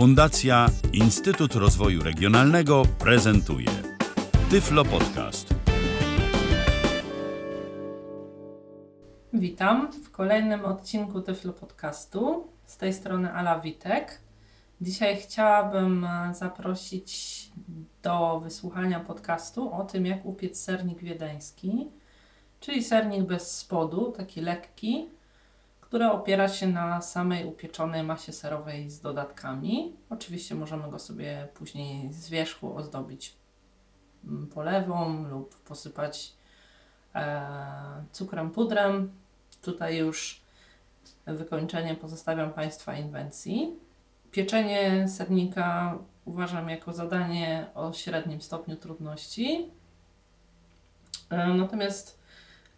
Fundacja Instytut Rozwoju Regionalnego prezentuje Tyflo Podcast. Witam w kolejnym odcinku Tyflo Podcastu. Z tej strony Ala Witek. Dzisiaj chciałabym e, zaprosić do wysłuchania podcastu o tym, jak upiec sernik wiedeński, czyli sernik bez spodu, taki lekki, który opiera się na samej upieczonej masie serowej z dodatkami. Oczywiście możemy go sobie później z wierzchu ozdobić mm, polewą lub posypać e, cukrem, pudrem. Tutaj już wykończenie pozostawiam Państwa inwencji. Pieczenie sernika uważam jako zadanie o średnim stopniu trudności. E, natomiast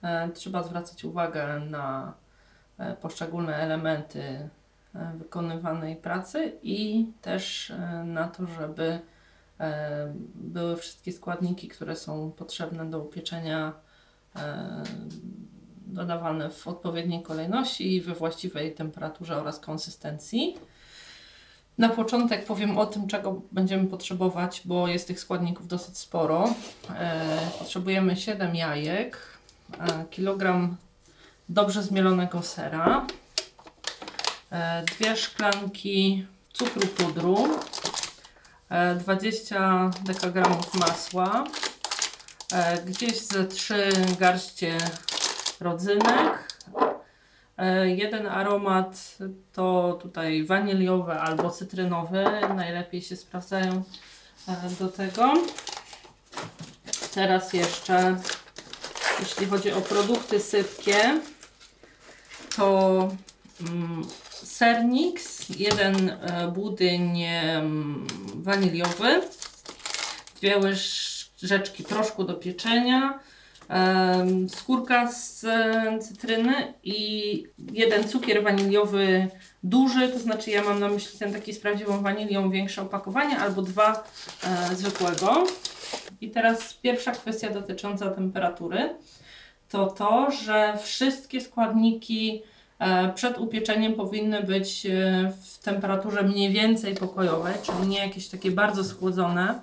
e, trzeba zwracać uwagę na poszczególne elementy wykonywanej pracy i też na to, żeby były wszystkie składniki, które są potrzebne do upieczenia, dodawane w odpowiedniej kolejności i we właściwej temperaturze oraz konsystencji. Na początek powiem o tym, czego będziemy potrzebować, bo jest tych składników dosyć sporo. E, potrzebujemy 7 jajek, e, kilogram dobrze zmielonego sera, e, dwie szklanki cukru pudru, e, 20 dekagramów masła, e, gdzieś ze 3 garście rodzynek, E, jeden aromat to tutaj waniliowy albo cytrynowy. Najlepiej się sprawdzają e, do tego. Teraz jeszcze, jeśli chodzi o produkty sypkie, to mm, Sernix, jeden e, budyń waniliowy, dwie łyżeczki proszku do pieczenia, skórka z cytryny i jeden cukier waniliowy duży, to znaczy ja mam na myśli ten taki z prawdziwą wanilią, większe opakowanie, albo dwa e, zwykłego. I teraz pierwsza kwestia dotycząca temperatury to to, że wszystkie składniki e, przed upieczeniem powinny być e, w temperaturze mniej więcej pokojowej, czyli nie jakieś takie bardzo schłodzone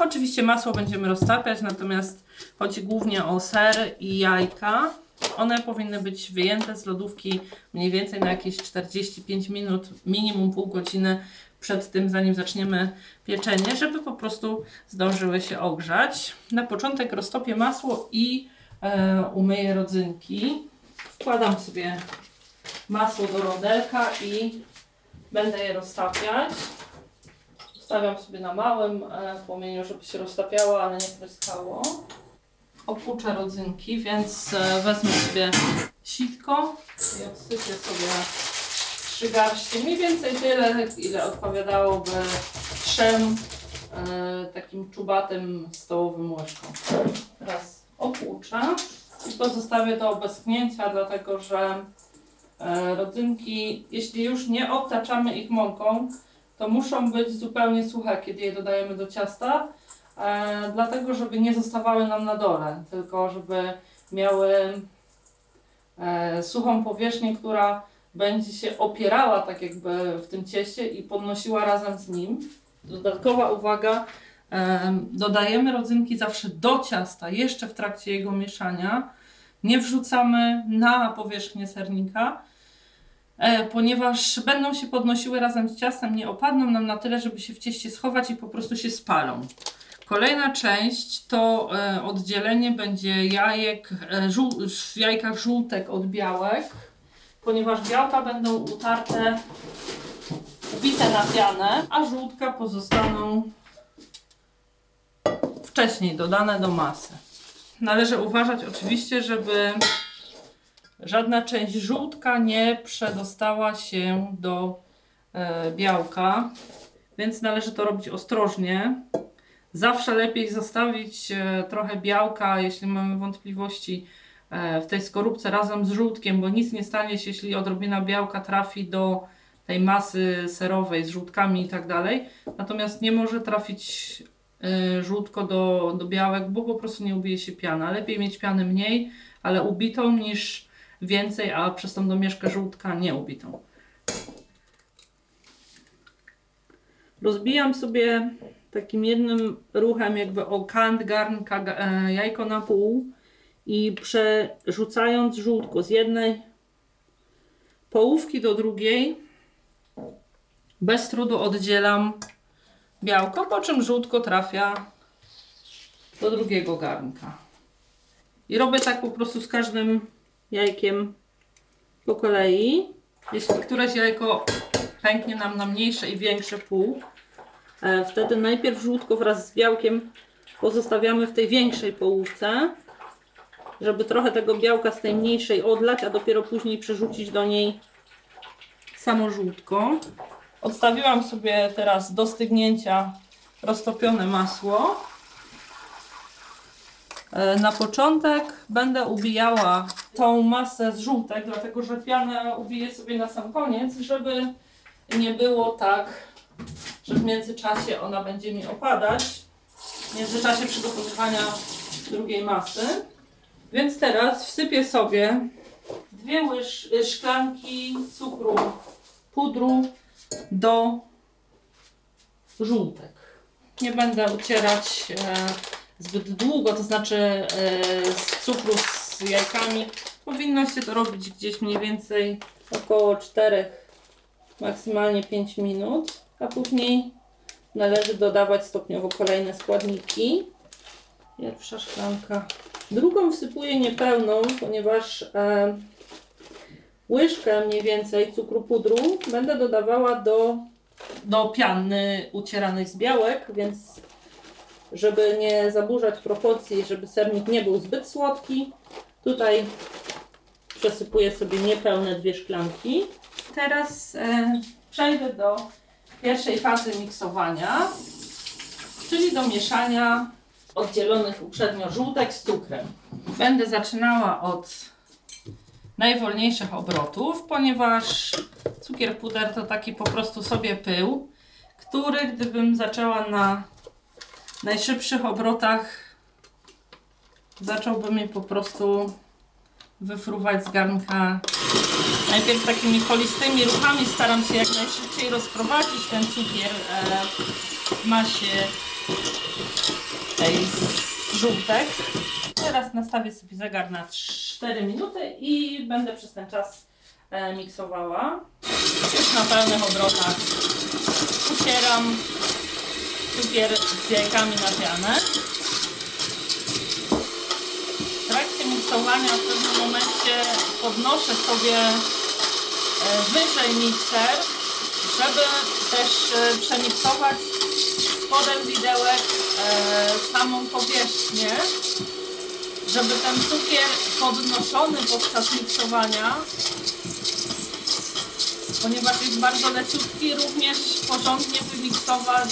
Oczywiście masło będziemy roztapiać, natomiast chodzi głównie o ser i jajka. One powinny być wyjęte z lodówki mniej więcej na jakieś 45 minut, minimum pół godziny przed tym, zanim zaczniemy pieczenie, żeby po prostu zdążyły się ogrzać. Na początek roztopię masło i umyję rodzynki. Wkładam sobie masło do rodelka i będę je roztapiać. Stawiam sobie na małym e, płomieniu, żeby się roztapiało, ale nie pryskało. Opłuczę rodzynki, więc e, wezmę sobie sitko i odsypię sobie trzy garści. Mniej więcej tyle, ile odpowiadałoby trzem e, takim czubatym stołowym łyżkom. Teraz opłuczę i pozostawię to obeschnięcia, dlatego że e, rodzynki, jeśli już nie obtaczamy ich mąką, to muszą być zupełnie suche, kiedy je dodajemy do ciasta, e, dlatego żeby nie zostawały nam na dole, tylko żeby miały e, suchą powierzchnię, która będzie się opierała tak jakby w tym cieście i podnosiła razem z nim. Dodatkowa uwaga, dodajemy rodzynki zawsze do ciasta, jeszcze w trakcie jego mieszania. Nie wrzucamy na powierzchnię sernika, E, ponieważ będą się podnosiły razem z ciastem, nie opadną nam na tyle, żeby się w cieście schować i po prostu się spalą. Kolejna część to e, oddzielenie będzie jajek, e, żół, w jajkach żółtek od białek, ponieważ białka będą utarte, ubite na pianę, a żółtka pozostaną wcześniej dodane do masy. Należy uważać oczywiście, żeby żadna część żółtka nie przedostała się do e, białka, więc należy to robić ostrożnie. Zawsze lepiej zostawić e, trochę białka, jeśli mamy wątpliwości e, w tej skorupce razem z żółtkiem, bo nic nie stanie się, jeśli odrobina białka trafi do tej masy serowej z żółtkami i tak dalej. Natomiast nie może trafić żółtko do, do białek, bo po prostu nie ubije się piana. Lepiej mieć piany mniej, ale ubitą niż więcej, a przez tą domieszkę żółtka nie ubitą. Rozbijam sobie takim jednym ruchem jakby o kant garnka ga- e, jajko na pół i przerzucając żółtko z jednej połówki do drugiej bez trudu oddzielam białko, po czym żółtko trafia do drugiego garnka. I robię tak po prostu z każdym jajkiem po kolei. Jeśli któreś jajko pęknie nam na mniejsze i większe pół, e, wtedy najpierw żółtko wraz z białkiem pozostawiamy w tej większej połówce, żeby trochę tego białka z tej mniejszej odlać, a dopiero później przerzucić do niej samo żółtko. Odstawiłam sobie teraz do stygnięcia roztopione masło. E, Na początek będę ubijała tą masę z żółtek, dlatego że pianę ubiję sobie na sam koniec, żeby nie było tak, że w międzyczasie ona będzie mi opadać, w międzyczasie przygotowywania drugiej masy. Więc teraz wsypię sobie dwie łyż, szklanki cukru, pudru do żółtek. Nie będę ucierać e, zbyt długo, to znaczy e, z cukru z jajkami. Powinno się to robić gdzieś mniej więcej około 4, maksymalnie 5 minut, a później należy dodawać stopniowo kolejne składniki. Pierwsza szklanka. Drugą wsypuję niepełną, ponieważ e, łyżkę mniej więcej cukru pudru będę dodawała do, do piany ucieranej z białek, więc żeby nie zaburzać proporcji, żeby sernik nie był zbyt słodki, tutaj przesypuję sobie niepełne dwie szklanki. Teraz e, przejdę do pierwszej fazy miksowania, czyli do mieszania oddzielonych uprzednio żółtek z cukrem. Będę zaczynała od najwolniejszych obrotów, ponieważ cukier puder to taki po prostu sobie pył, który gdybym zaczęła na najszybszych obrotach, zacząłby mi po prostu wyfruwać z garnka. Najpierw takimi kolistymi ruchami staram się jak najszybciej rozprowadzić ten cukier e, w masie tej żółtek. Teraz nastawię sobie zegar na 4 minuty i będę przez ten czas e, miksowała. Już na pełnych obrotach ucieram cukier z jajkami na pianę. W trakcie miksowania w pewnym momencie podnoszę sobie e, wyżej mikser, żeby też e, przemiksować spodem widełek e, samą powierzchnię, żeby ten cukier podnoszony podczas miksowania, ponieważ jest bardzo leciutki, również porządnie wymiksować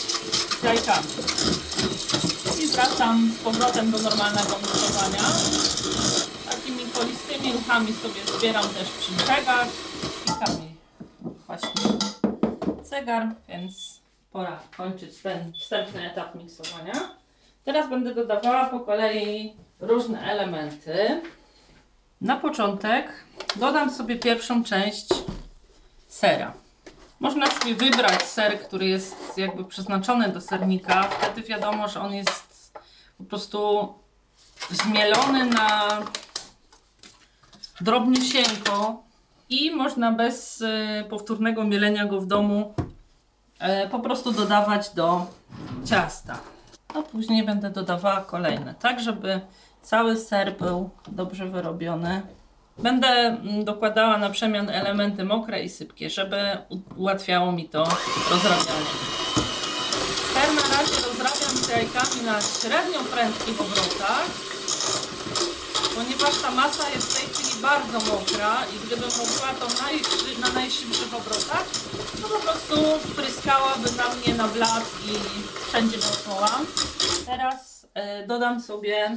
jajkami. I wracam z powrotem do normalnego miksowania. Takimi kolistymi ruchami sobie zbieram też przy brzegach. Klikami właśnie zegar, więc pora kończyć ten wstępny etap miksowania. Teraz będę dodawała po kolei różne elementy. Na początek dodam sobie pierwszą część sera. Można sobie wybrać ser, który jest jakby przeznaczony do sernika. Wtedy wiadomo, że on jest po prostu zmielony na drobniusieńko i można bez y, powtórnego mielenia go w domu po prostu dodawać do ciasta. A później będę dodawała kolejne, tak żeby cały ser był dobrze wyrobiony. Będę mm, dokładała na przemian elementy mokre i sypkie, żeby ułatwiało mi to rozrabianie. Ser na razie rozrabiam z jajkami na średnio prędkich obrotach, ponieważ ta masa jest w tej chwili bardzo mokra i gdybym mówiła to najszy, na najszybszych obrotach, to po prostu pryskałaby na mnie na blat i wszędzie dookoła. Teraz e, dodam sobie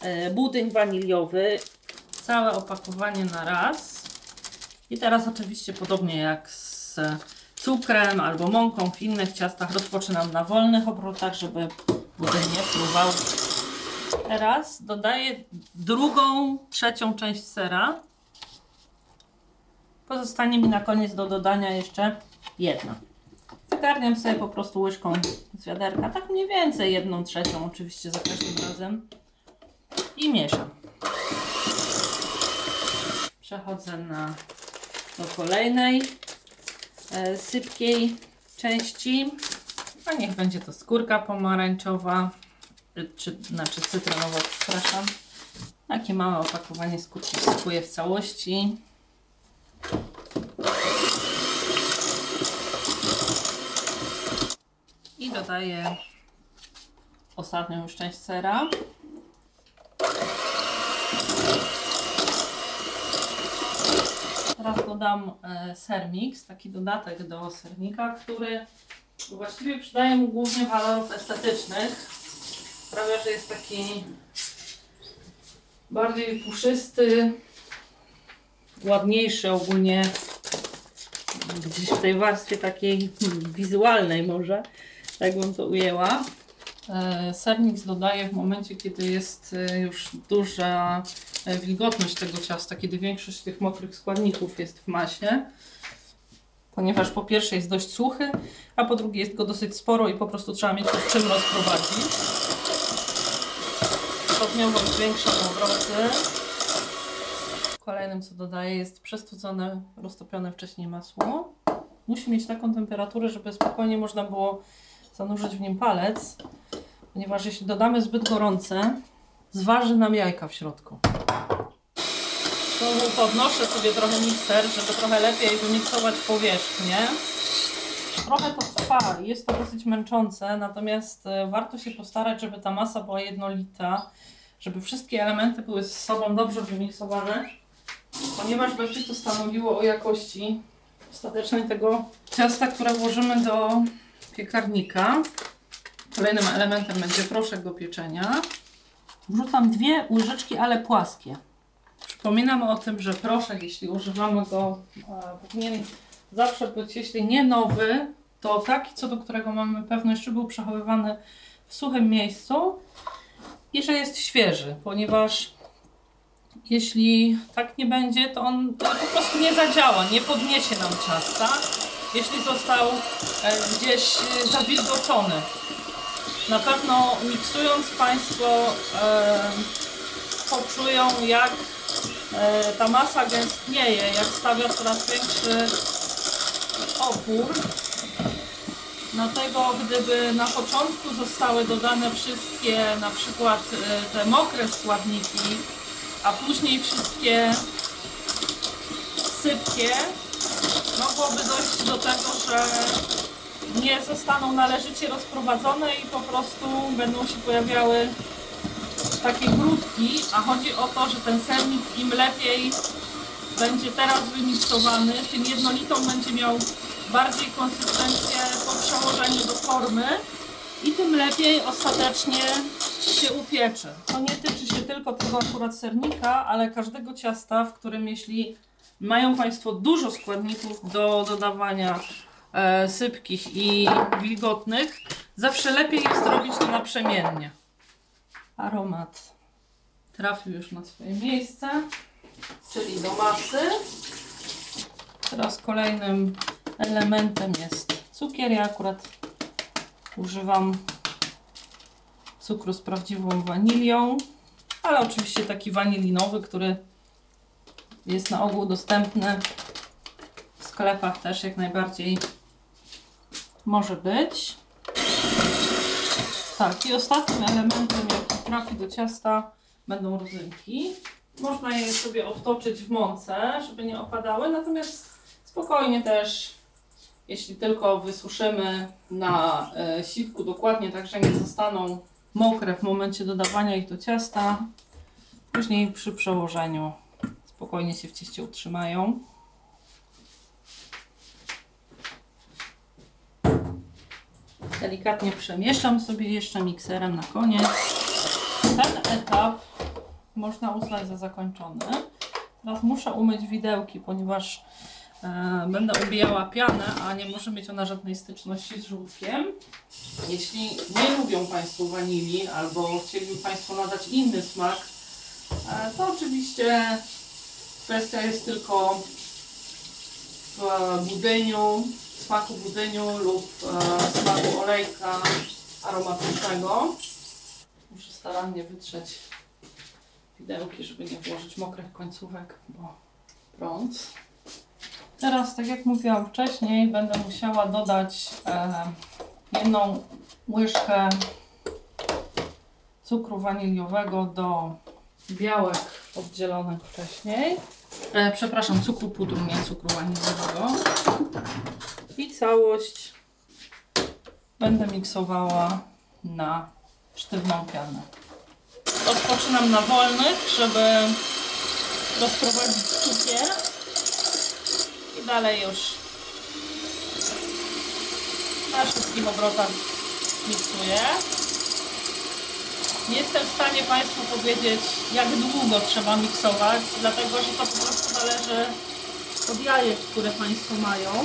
e, budyń waniliowy, całe opakowanie na raz. I teraz oczywiście podobnie jak z cukrem albo mąką w innych ciastach rozpoczynam na wolnych obrotach, żeby budyń nie fruwał. Teraz dodaję drugą, trzecią część sera. Pozostanie mi na koniec do dodania jeszcze jedna. zagarniam sobie po prostu łyżką z wiaderka, tak mniej więcej jedną trzecią oczywiście za każdym razem i mieszam. Przechodzę na do kolejnej e, sypkiej części, a niech będzie to skórka pomarańczowa, czy znaczy cytrynowa, przepraszam. Takie małe opakowanie wsypuję w całości. I dodaję ostatnią już część sera. Teraz dodam e, ser mix, taki dodatek do sernika, który właściwie przydaje mu głównie walorów estetycznych. Sprawia, że jest taki bardziej puszysty, ładniejszy ogólnie gdzieś w tej warstwie takiej wizualnej może, tak bym to ujęła. E, Sernik dodaję w momencie, kiedy jest e, już duża e, wilgotność tego ciasta, kiedy większość tych mokrych składników jest w masie. Ponieważ po pierwsze jest dość suchy, a po drugie jest go dosyć sporo i po prostu trzeba mieć to w czym rozprowadzić. Stopniowo zwiększam obroty. Kolejnym co dodaję jest przestudzone, roztopione wcześniej masło. Musi mieć taką temperaturę, żeby spokojnie można było zanurzyć w nim palec, ponieważ jeśli dodamy zbyt gorące, zważy nam jajka w środku. Tu podnoszę sobie trochę mikser, żeby trochę lepiej wymiksować powierzchnię. Trochę to trwa jest to dosyć męczące, natomiast e, warto się postarać, żeby ta masa była jednolita, żeby wszystkie elementy były ze sobą dobrze wymiksowane, ponieważ będzie to stanowiło o jakości ostatecznej tego ciasta, które włożymy do piekarnika. Kolejnym elementem będzie proszek do pieczenia. Wrzucam dwie łyżeczki, ale płaskie. Przypominam o tym, że proszek, jeśli używamy go, e, powinien zawsze być, jeśli nie nowy, to taki, co do którego mamy pewność, że był przechowywany w suchym miejscu i że jest świeży, ponieważ jeśli tak nie będzie, to on po prostu nie zadziała, nie podniesie nam ciasta, jeśli został e, gdzieś e, zawilgocony. Na pewno miksując Państwo e, poczują, jak e, ta masa gęstnieje, jak stawia coraz większy opór. Dlatego gdyby na początku zostały dodane wszystkie na przykład e, te mokre składniki, a później wszystkie sypkie, mogłoby dojść do tego, że nie zostaną należycie rozprowadzone i po prostu będą się pojawiały takie grudki, a chodzi o to, że ten sernik im lepiej będzie teraz wymiksowany, tym jednolitą będzie miał bardziej konsystencję po przełożeniu do formy i tym lepiej ostatecznie się upiecze. To nie tyczy się tylko tego akurat sernika, ale każdego ciasta, w którym jeśli mają Państwo dużo składników do dodawania e, sypkich i wilgotnych, zawsze lepiej jest robić to naprzemiennie. Aromat trafił już na swoje miejsce, czyli do masy. Teraz kolejnym elementem jest cukier. Ja akurat używam cukru z prawdziwą wanilią, ale oczywiście taki wanilinowy, który jest na ogół dostępny w sklepach też jak najbardziej może być. Tak, i ostatnim elementem, jaki trafi do ciasta, będą rodzynki. Można je sobie obtoczyć w mące, żeby nie opadały, natomiast spokojnie też, jeśli tylko wysuszymy na e, siwku dokładnie, tak że nie zostaną mokre w momencie dodawania ich do ciasta, później przy przełożeniu spokojnie się w cieście utrzymają. Delikatnie przemieszam sobie jeszcze mikserem na koniec. Ten etap można uznać za zakończony. Teraz muszę umyć widełki, ponieważ będę ubijała pianę, a nie może mieć ona żadnej styczności z żółtkiem. Jeśli nie lubią Państwo wanilii albo chcieliby Państwo nadać inny smak, e, to oczywiście kwestia jest tylko w budyniu, smaku budyniu lub e, smaku olejka aromatycznego. Muszę starannie wytrzeć widełki, żeby nie włożyć mokrych końcówek, bo prąd. Teraz, tak jak mówiłam wcześniej, będę musiała dodać e, jedną łyżkę cukru waniliowego do białek oddzielonych wcześniej. E, przepraszam, cukru pudru, nie cukru waniliowego. I całość będę miksowała na sztywną pianę. Rozpoczynam na wolnych, żeby rozprowadzić cukier dalej już na wszystkich obrotach miksuję. Nie jestem w stanie Państwu powiedzieć, jak długo trzeba miksować, dlatego że to po prostu zależy od jajek, które Państwo mają.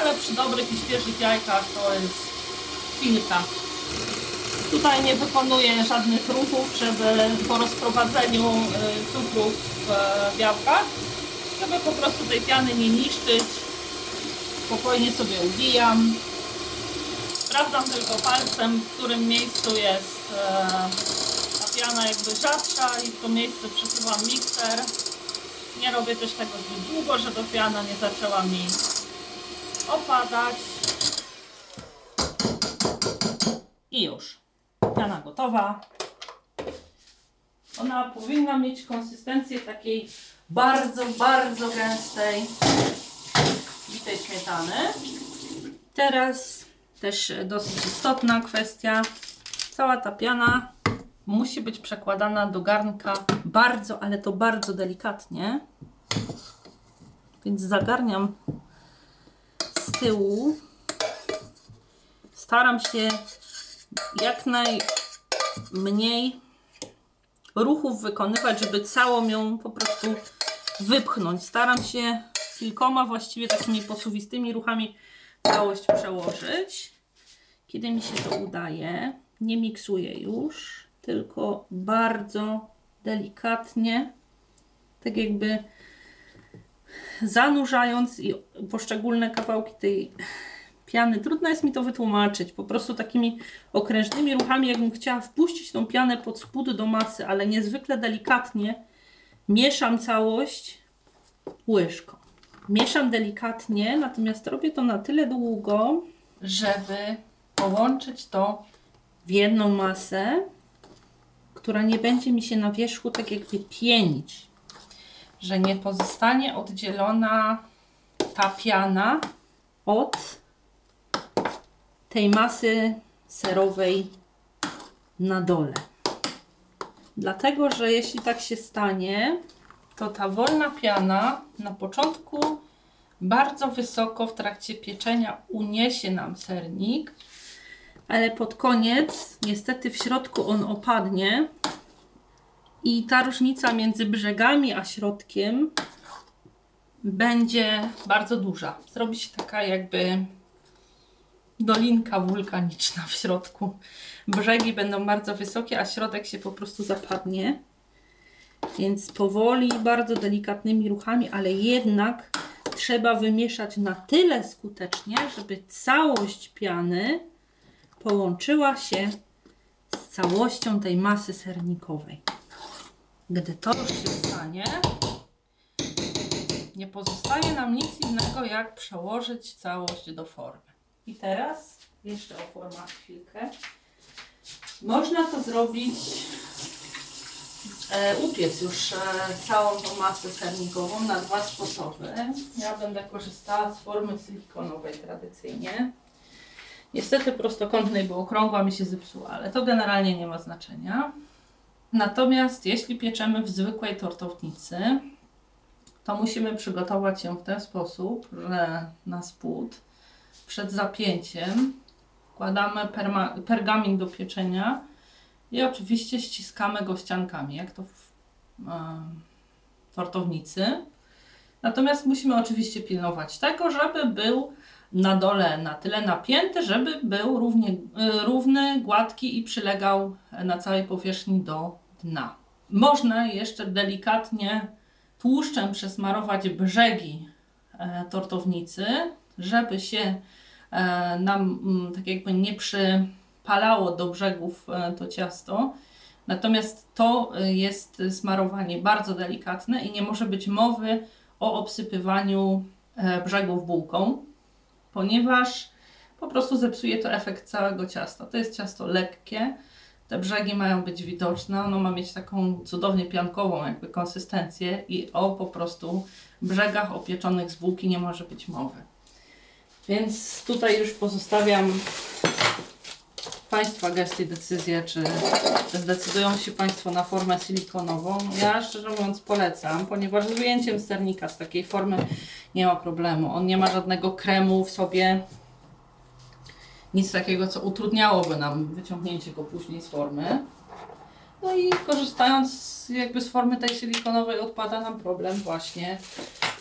Ale przy dobrych i świeżych jajkach to jest chwilka. Tutaj nie wykonuję żadnych ruchów, żeby po rozprowadzeniu y, cukru w e, białkach, żeby po prostu tej piany nie niszczyć. Spokojnie sobie ubijam. Sprawdzam tylko palcem, w którym miejscu jest e, ta piana jakby rzadsza i w to miejsce przesuwam mikser. Nie robię też tego zbyt długo, żeby piana nie zaczęła mi opadać. I już. Piana gotowa. Ona powinna mieć konsystencję takiej bardzo, bardzo gęstej bitej śmietany. Teraz też dosyć istotna kwestia. Cała ta piana musi być przekładana do garnka bardzo, ale to bardzo delikatnie. Więc zagarniam z tyłu. Staram się jak najmniej ruchów wykonywać, żeby całą ją po prostu wypchnąć. Staram się kilkoma właściwie takimi posuwistymi ruchami całość przełożyć. Kiedy mi się to udaje, nie miksuję już, tylko bardzo delikatnie, tak jakby zanurzając i poszczególne kawałki tej piany. Trudno jest mi to wytłumaczyć. Po prostu takimi okrężnymi ruchami, jakbym chciała wpuścić tą pianę pod spód do masy, ale niezwykle delikatnie mieszam całość łyżką. Mieszam delikatnie, natomiast robię to na tyle długo, żeby połączyć to w jedną masę, która nie będzie mi się na wierzchu tak jakby pienić, że nie pozostanie oddzielona ta piana od tej masy serowej na dole. Dlatego, że jeśli tak się stanie, to ta wolna piana na początku bardzo wysoko w trakcie pieczenia uniesie nam sernik, ale pod koniec niestety w środku on opadnie i ta różnica między brzegami a środkiem będzie bardzo duża. Zrobi się taka jakby dolinka wulkaniczna w środku. Brzegi będą bardzo wysokie, a środek się po prostu zapadnie. Więc powoli, bardzo delikatnymi ruchami, ale jednak trzeba wymieszać na tyle skutecznie, żeby całość piany połączyła się z całością tej masy sernikowej. Gdy to już się stanie, nie pozostaje nam nic innego, jak przełożyć całość do formy. I teraz jeszcze o formach chwilkę. Można to zrobić, e, upiec już e, całą tą masę sernikową na dwa sposoby. Ja będę korzystała z formy silikonowej tradycyjnie. Niestety prostokątnej, bo okrągła mi się zepsuła, ale to generalnie nie ma znaczenia. Natomiast jeśli pieczemy w zwykłej tortownicy, to musimy przygotować ją w ten sposób, że na spód przed zapięciem wkładamy pergamin do pieczenia i oczywiście ściskamy go ściankami, jak to w e, tortownicy. Natomiast musimy oczywiście pilnować tego, żeby był na dole na tyle napięty, żeby był równie, równy, gładki i przylegał na całej powierzchni do dna. Można jeszcze delikatnie tłuszczem przesmarować brzegi e, tortownicy, żeby się e, nam mm, tak jakby nie przypalało do brzegów e, to ciasto. Natomiast to e, jest smarowanie bardzo delikatne i nie może być mowy o obsypywaniu brzegów bułką, ponieważ po prostu zepsuje to efekt całego ciasta. To jest ciasto lekkie, te brzegi mają być widoczne, ono ma mieć taką cudownie piankową jakby konsystencję i o po prostu brzegach opieczonych z bułki nie może być mowy. Więc tutaj już pozostawiam Państwa gesty i decyzję, czy zdecydują się Państwo na formę silikonową. Ja szczerze mówiąc polecam, ponieważ z wyjęciem sternika z takiej formy nie ma problemu. On nie ma żadnego kremu w sobie, nic takiego, co utrudniałoby nam wyciągnięcie go później z formy. No i korzystając jakby z formy tej silikonowej odpada nam problem właśnie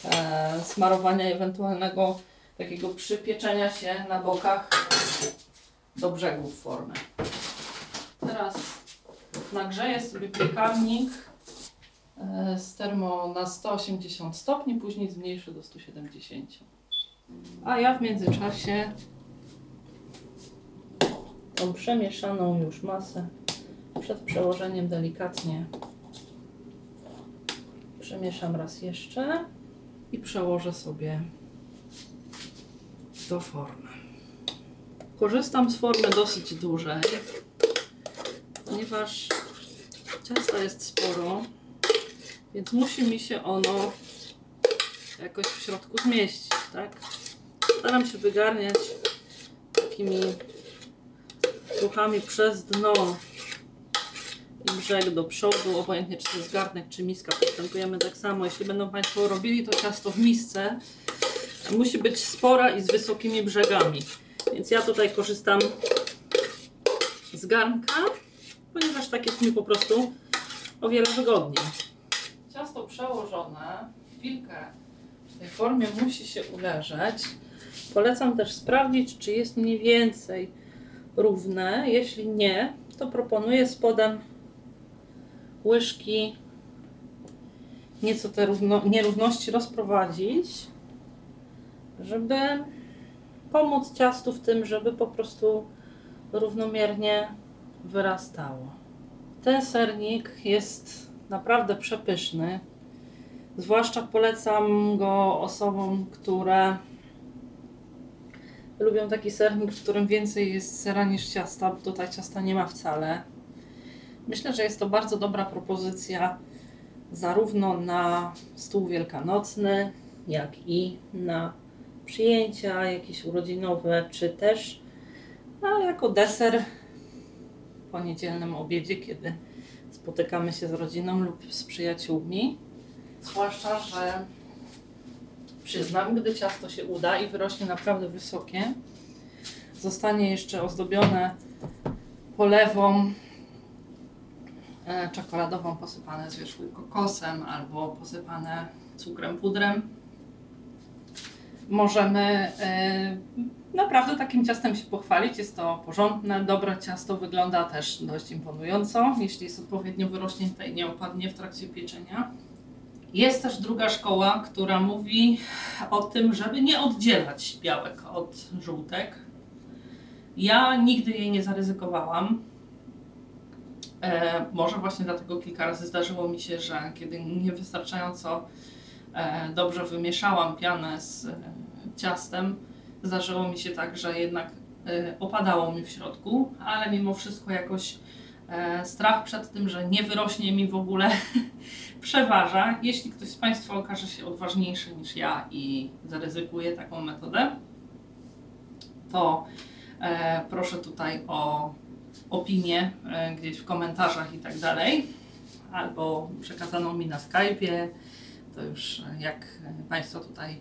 e, smarowania ewentualnego takiego przypieczenia się na bokach do brzegów formy. Teraz nagrzeję sobie piekarnik e, z termo na 180 stopni, później zmniejszę do 170. A ja w międzyczasie tą przemieszaną już masę przed przełożeniem delikatnie przemieszam raz jeszcze i przełożę sobie do formy. Korzystam z formy dosyć dużej, ponieważ ciasta jest sporo, więc musi mi się ono jakoś w środku zmieścić, tak? Staram się wygarniać takimi ruchami przez dno i brzeg do przodu, obojętnie czy to jest garnek, czy miska, postępujemy tak samo. Jeśli będą Państwo robili to ciasto w misce, musi być spora i z wysokimi brzegami. Więc ja tutaj korzystam z garnka, ponieważ tak jest mi po prostu o wiele wygodniej. Ciasto przełożone, chwilkę w tej formie musi się uleżeć. Polecam też sprawdzić, czy jest mniej więcej równe. Jeśli nie, to proponuję spodem łyżki nieco te równo, nierówności rozprowadzić, żeby pomóc ciastu w tym, żeby po prostu równomiernie wyrastało. Ten sernik jest naprawdę przepyszny. Zwłaszcza polecam go osobom, które lubią taki sernik, w którym więcej jest sera niż ciasta, bo tutaj ciasta nie ma wcale. Myślę, że jest to bardzo dobra propozycja zarówno na stół wielkanocny, jak i na przyjęcia jakieś urodzinowe, czy też no, jako deser po niedzielnym obiedzie, kiedy spotykamy się z rodziną lub z przyjaciółmi. Zwłaszcza, że przyznam, gdy ciasto się uda i wyrośnie naprawdę wysokie, zostanie jeszcze ozdobione polewą e, czekoladową posypane z wierzchu kokosem albo posypane cukrem pudrem. Możemy e, naprawdę takim ciastem się pochwalić. Jest to porządne, dobre ciasto, wygląda też dość imponująco, jeśli jest odpowiednio wyrośnięte i nie opadnie w trakcie pieczenia. Jest też druga szkoła, która mówi o tym, żeby nie oddzielać białek od żółtek. Ja nigdy jej nie zaryzykowałam. E, może właśnie dlatego kilka razy zdarzyło mi się, że kiedy niewystarczająco dobrze wymieszałam pianę z e, ciastem, zdarzyło mi się tak, że jednak e, opadało mi w środku, ale mimo wszystko jakoś e, strach przed tym, że nie wyrośnie mi w ogóle przeważa. Jeśli ktoś z Państwa okaże się odważniejszy niż ja i zaryzykuje taką metodę, to e, proszę tutaj o opinię e, gdzieś w komentarzach i tak dalej, albo przekazaną mi na Skype'ie. To już e, jak Państwo tutaj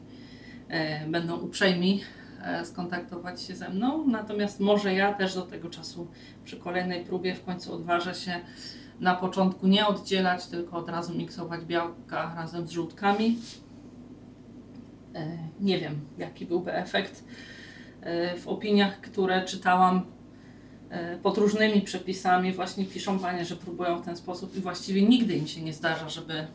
e, będą uprzejmi e, skontaktować się ze mną. Natomiast może ja też do tego czasu przy kolejnej próbie w końcu odważę się na początku nie oddzielać, tylko od razu miksować białka razem z żółtkami. Nie wiem, jaki byłby efekt. W opiniach, które czytałam pod różnymi przepisami, właśnie piszą panie, że próbują w ten sposób i właściwie nigdy im się nie zdarza, żeby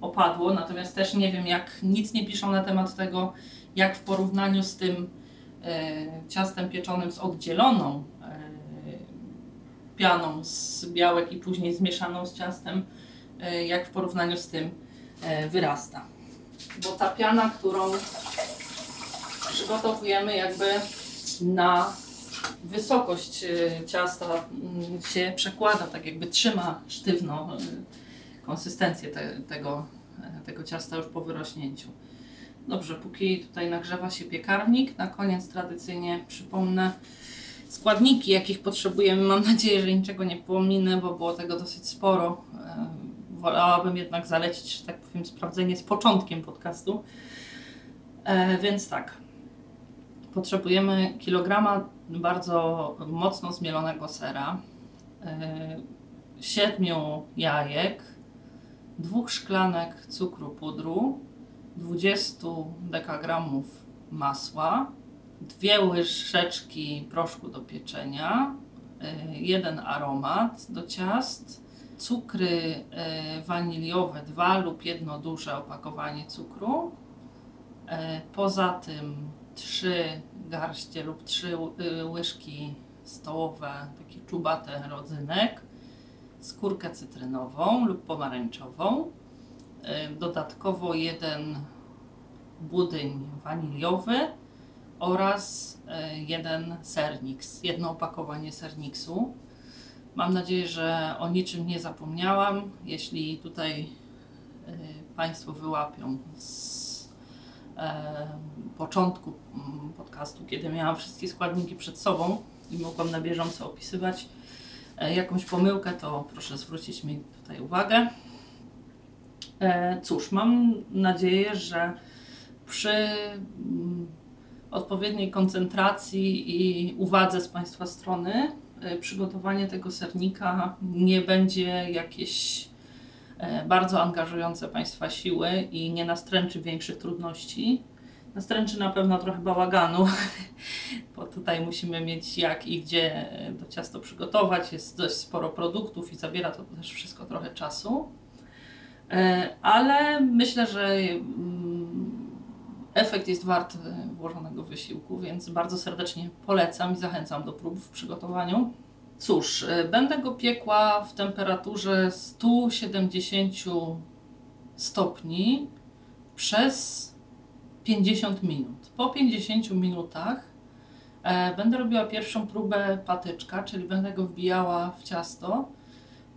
opadło. Natomiast też nie wiem, jak nic nie piszą na temat tego, jak w porównaniu z tym e, ciastem pieczonym z oddzieloną e, pianą z białek i później zmieszaną z ciastem, e, jak w porównaniu z tym e, wyrasta. Bo ta piana, którą przygotowujemy jakby na wysokość e, ciasta mm, się przekłada, tak jakby trzyma sztywno e, konsystencję te, tego, tego ciasta już po wyrośnięciu. Dobrze, póki tutaj nagrzewa się piekarnik, na koniec tradycyjnie przypomnę składniki, jakich potrzebujemy. Mam nadzieję, że niczego nie pominę, bo było tego dosyć sporo. E, Wolałabym jednak zalecić, że tak powiem, sprawdzenie z początkiem podcastu. E, Więc tak, potrzebujemy kilograma bardzo mocno zmielonego sera, e, siedmiu jajek, dwóch szklanek cukru pudru, 20 dekagramów masła, dwie łyżeczki proszku do pieczenia, y, jeden aromat do ciast, cukry y, waniliowe, dwa lub jedno duże opakowanie cukru, y, poza tym trzy garście lub trzy łyżki stołowe, takie czubate rodzynek, skórkę cytrynową lub pomarańczową, y, dodatkowo jeden budyń waniliowy oraz e, jeden serniks, jedno opakowanie serniksu. Mam nadzieję, że o niczym nie zapomniałam. Jeśli tutaj e, Państwo wyłapią z początku mm, podcastu, kiedy miałam wszystkie składniki przed sobą i mogłam na bieżąco opisywać jakąś pomyłkę, to proszę zwrócić mi tutaj uwagę. E, Cóż, mam nadzieję, że przy mm, odpowiedniej koncentracji i uwadze z Państwa strony y, przygotowanie tego sernika nie będzie jakieś e, bardzo angażujące Państwa siły i nie nastręczy większych trudności. Nastręczy na pewno trochę bałaganu, bo tutaj musimy mieć jak i gdzie e, to ciasto przygotować. Jest dość sporo produktów i zabiera to też wszystko trochę czasu. E, Ale myślę, że mm, efekt jest wart e, włożonego wysiłku, więc bardzo serdecznie polecam i zachęcam do prób w przygotowaniu. Cóż, będę go piekła w temperaturze 170 stopni przez 50 minut. Po 50 minutach e, będę robiła pierwszą próbę patyczka, czyli będę go wbijała w ciasto.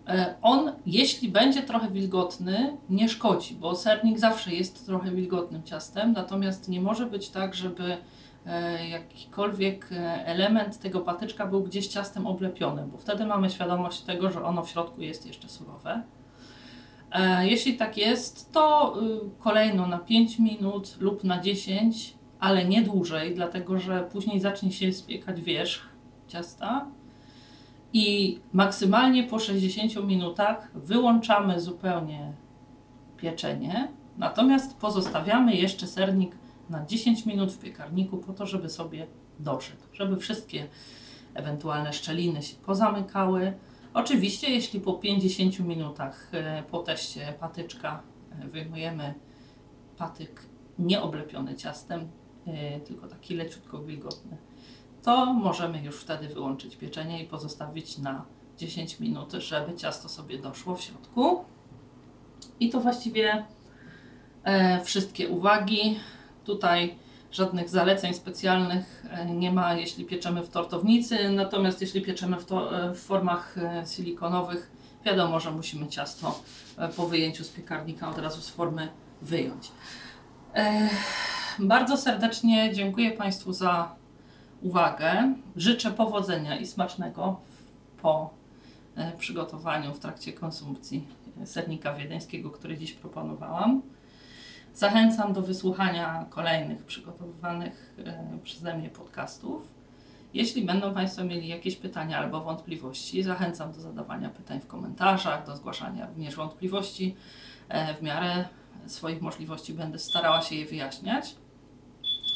E, On, jeśli będzie trochę wilgotny, nie szkodzi, bo sernik zawsze jest trochę wilgotnym ciastem, natomiast nie może być tak, żeby e, jakikolwiek e, element tego patyczka był gdzieś ciastem oblepiony, bo wtedy mamy świadomość tego, że ono w środku jest jeszcze surowe. E, Jeśli tak jest, to y, kolejno na 5 minut lub na 10, ale nie dłużej, dlatego że później zacznie się spiekać wierzch ciasta. I maksymalnie po 60 minutach wyłączamy zupełnie pieczenie, natomiast pozostawiamy jeszcze sernik na 10 minut w piekarniku po to, żeby sobie doszedł, żeby wszystkie ewentualne szczeliny się pozamykały. Oczywiście, jeśli po 50 minutach e, po teście patyczka e, wyjmujemy patyk nieoblepiony ciastem, e, tylko taki leciutko wilgotny, to możemy już wtedy wyłączyć pieczenie i pozostawić na 10 minut, żeby ciasto sobie doszło w środku. I to właściwie wszystkie uwagi. Tutaj żadnych zaleceń specjalnych e, nie ma, jeśli pieczemy w tortownicy, natomiast jeśli pieczemy w, to, e, w formach e, silikonowych, wiadomo, że musimy ciasto po wyjęciu z piekarnika od razu z formy wyjąć. Bardzo serdecznie dziękuję Państwu za uwagę. Życzę powodzenia i smacznego po przygotowaniu w trakcie konsumpcji sernika wiedeńskiego, który dziś proponowałam. Zachęcam do wysłuchania kolejnych przygotowywanych e, przeze mnie podcastów. Jeśli będą Państwo mieli jakieś pytania albo wątpliwości, zachęcam do zadawania pytań w komentarzach, do zgłaszania również wątpliwości. E, W miarę swoich możliwości będę starała się je wyjaśniać.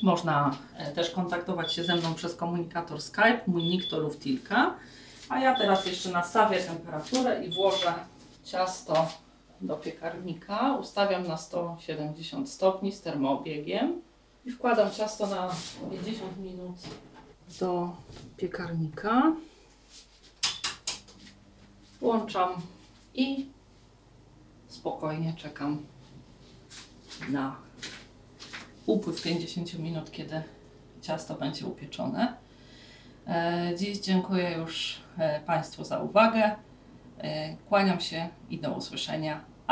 Można e, też kontaktować się ze mną przez komunikator Skype, mój nick to Luftilka. A ja teraz jeszcze nastawię temperaturę i włożę ciasto do piekarnika. Ustawiam na 170 stopni z termoobiegiem. I wkładam ciasto na 50 minut do piekarnika. Włączam i spokojnie czekam na upływ 50 minut, kiedy ciasto będzie upieczone. E, Dziś dziękuję już e, Państwu za uwagę. E, Kłaniam się i do usłyszenia.